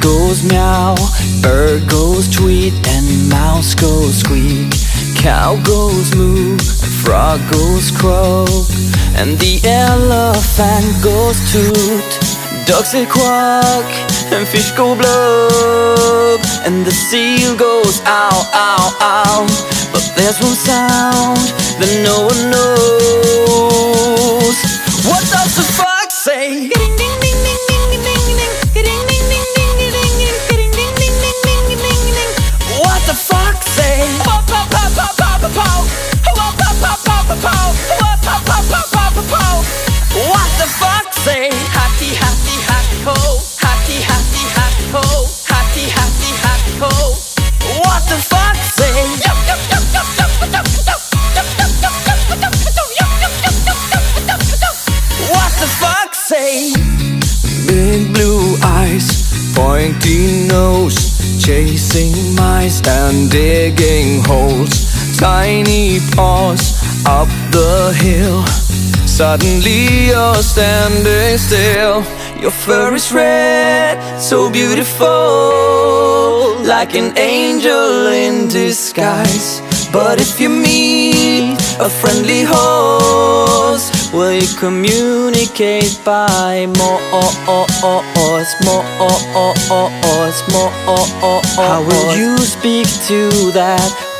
goes meow, bird goes tweet, and mouse goes squeak. Cow goes moo, frog goes croak, and the elephant goes toot. Ducks say quack, and fish go blub, and the seal goes ow, ow, ow. But there's one sound that no one knows. What does the fox say? Tiny paws up the hill. Suddenly you're standing still. Your fur is red, so beautiful, like an angel in disguise. But if you meet a friendly horse, will you communicate by more, more, more? How will you speak to that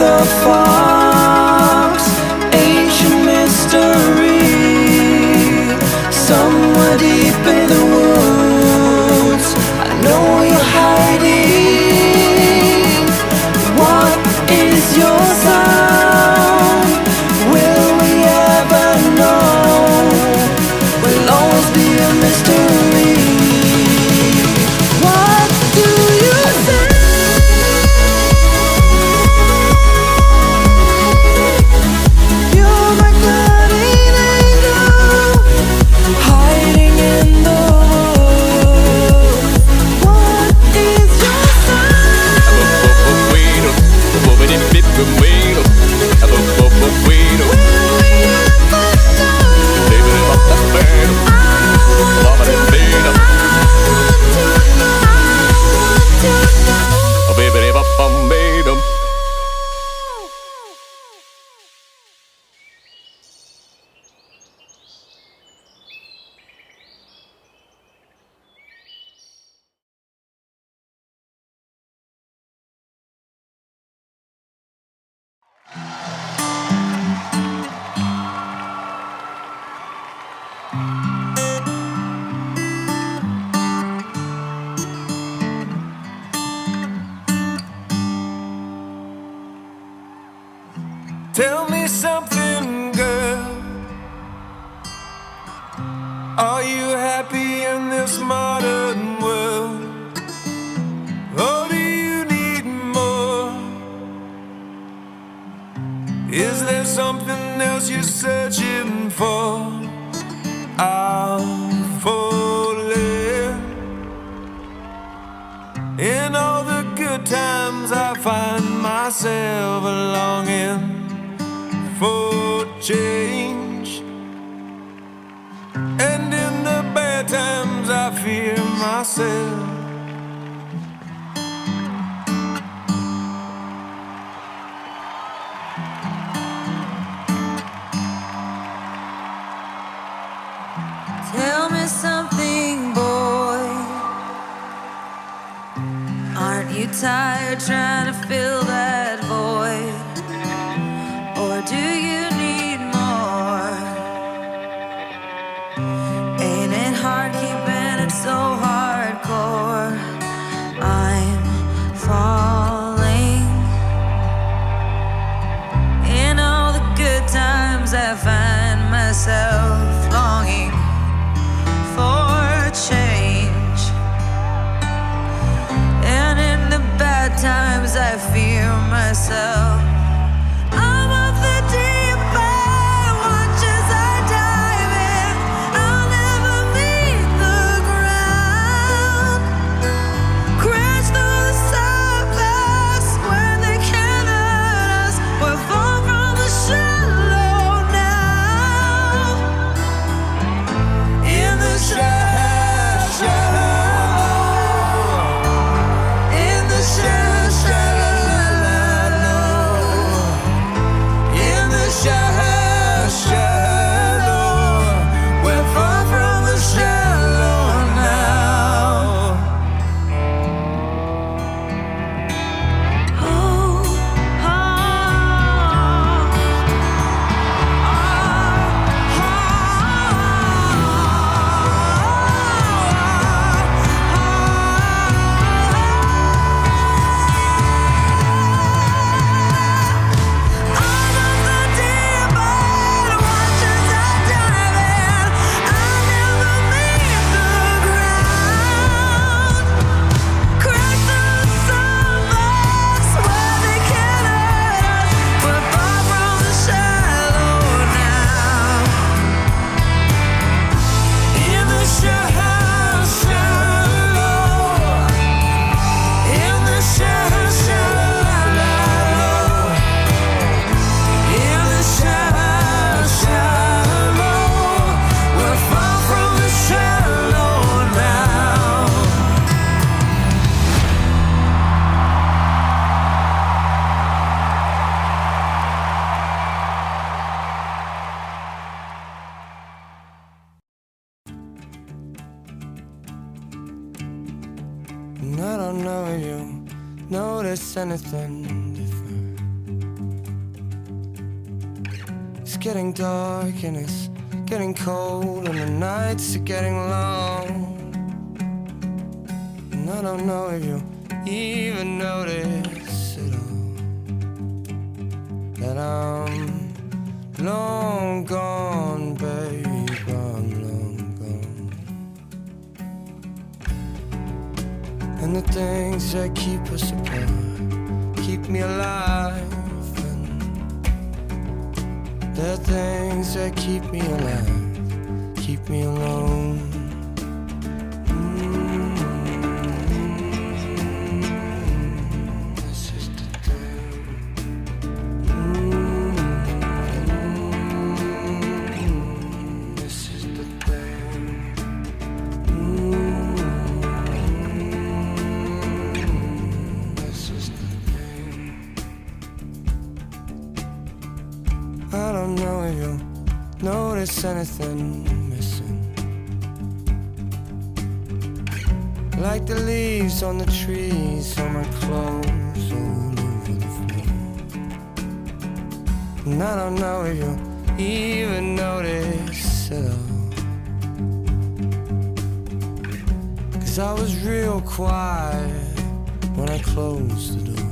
the fox, Tell me something, girl. Are you happy in this modern world? Or do you need more? Is there something else you're searching for? I'm falling. In all the good times, I find myself longing for change. And in the bad times, I fear myself. Anything different. It's getting dark and it's getting cold, and the nights are getting long. And I don't know if you even notice at all that I'm long gone, babe. I'm long gone. And the things that keep us apart me alive. And the things that keep me alive keep me alone. I don't know if you'll notice anything missing. Like the leaves on the trees, on my clothes all over the floor. And I don't know if you'll even notice at all. Cause I was real quiet when I closed the door.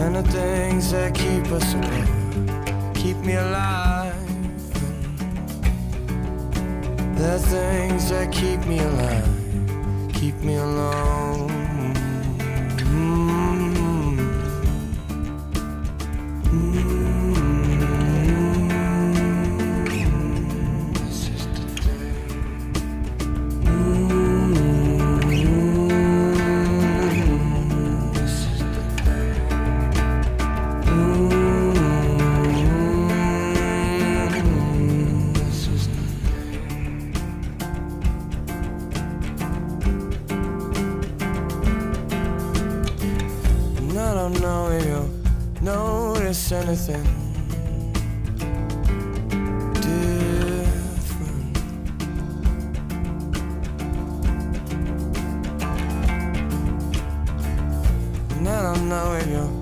And the things that keep us apart keep me alive. The things that keep me alive keep me alone. Notice anything different. And I don't know if you'll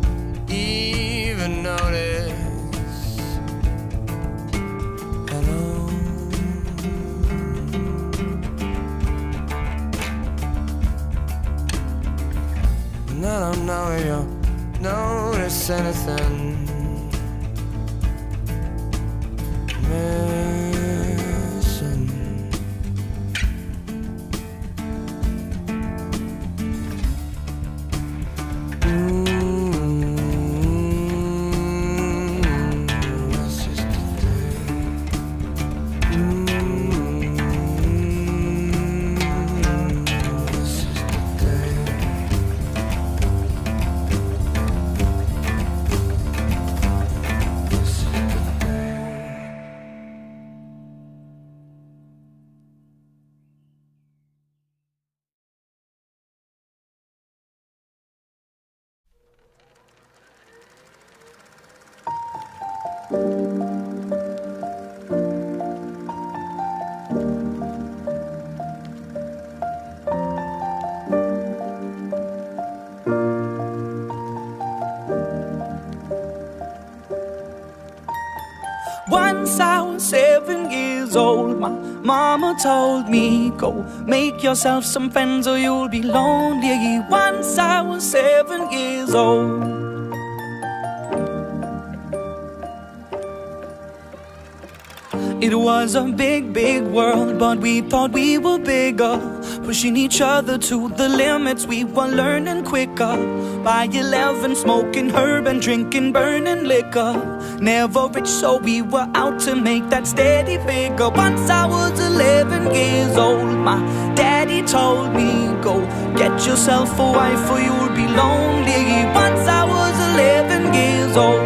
Once I was seven years old, my mama told me, Go make yourself some friends or you'll be lonely. Once I was seven years old. It was a big, big world, but we thought we were bigger. Pushing each other to the limits, we were learning quicker. By 11, smoking herb and drinking burning liquor. Never rich, so we were out to make that steady figure. Once I was 11 years old, my daddy told me, Go get yourself a wife or you'll be lonely. Once I was 11 years old.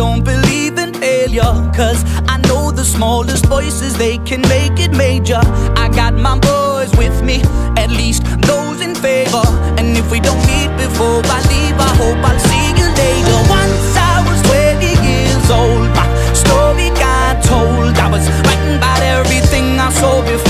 Don't believe in failure. Cause I know the smallest voices, they can make it major. I got my boys with me, at least those in favor. And if we don't meet before I leave, I hope I'll see you later. Once I was 20 years old, my story got told. I was writing about everything I saw before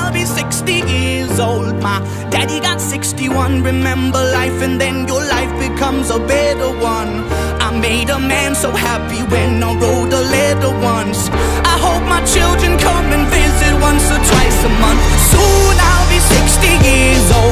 be 60 years old. My daddy got 61. Remember life, and then your life becomes a better one. I made a man so happy when I wrote a letter once. I hope my children come and visit once or twice a month. Soon I'll be 60 years old.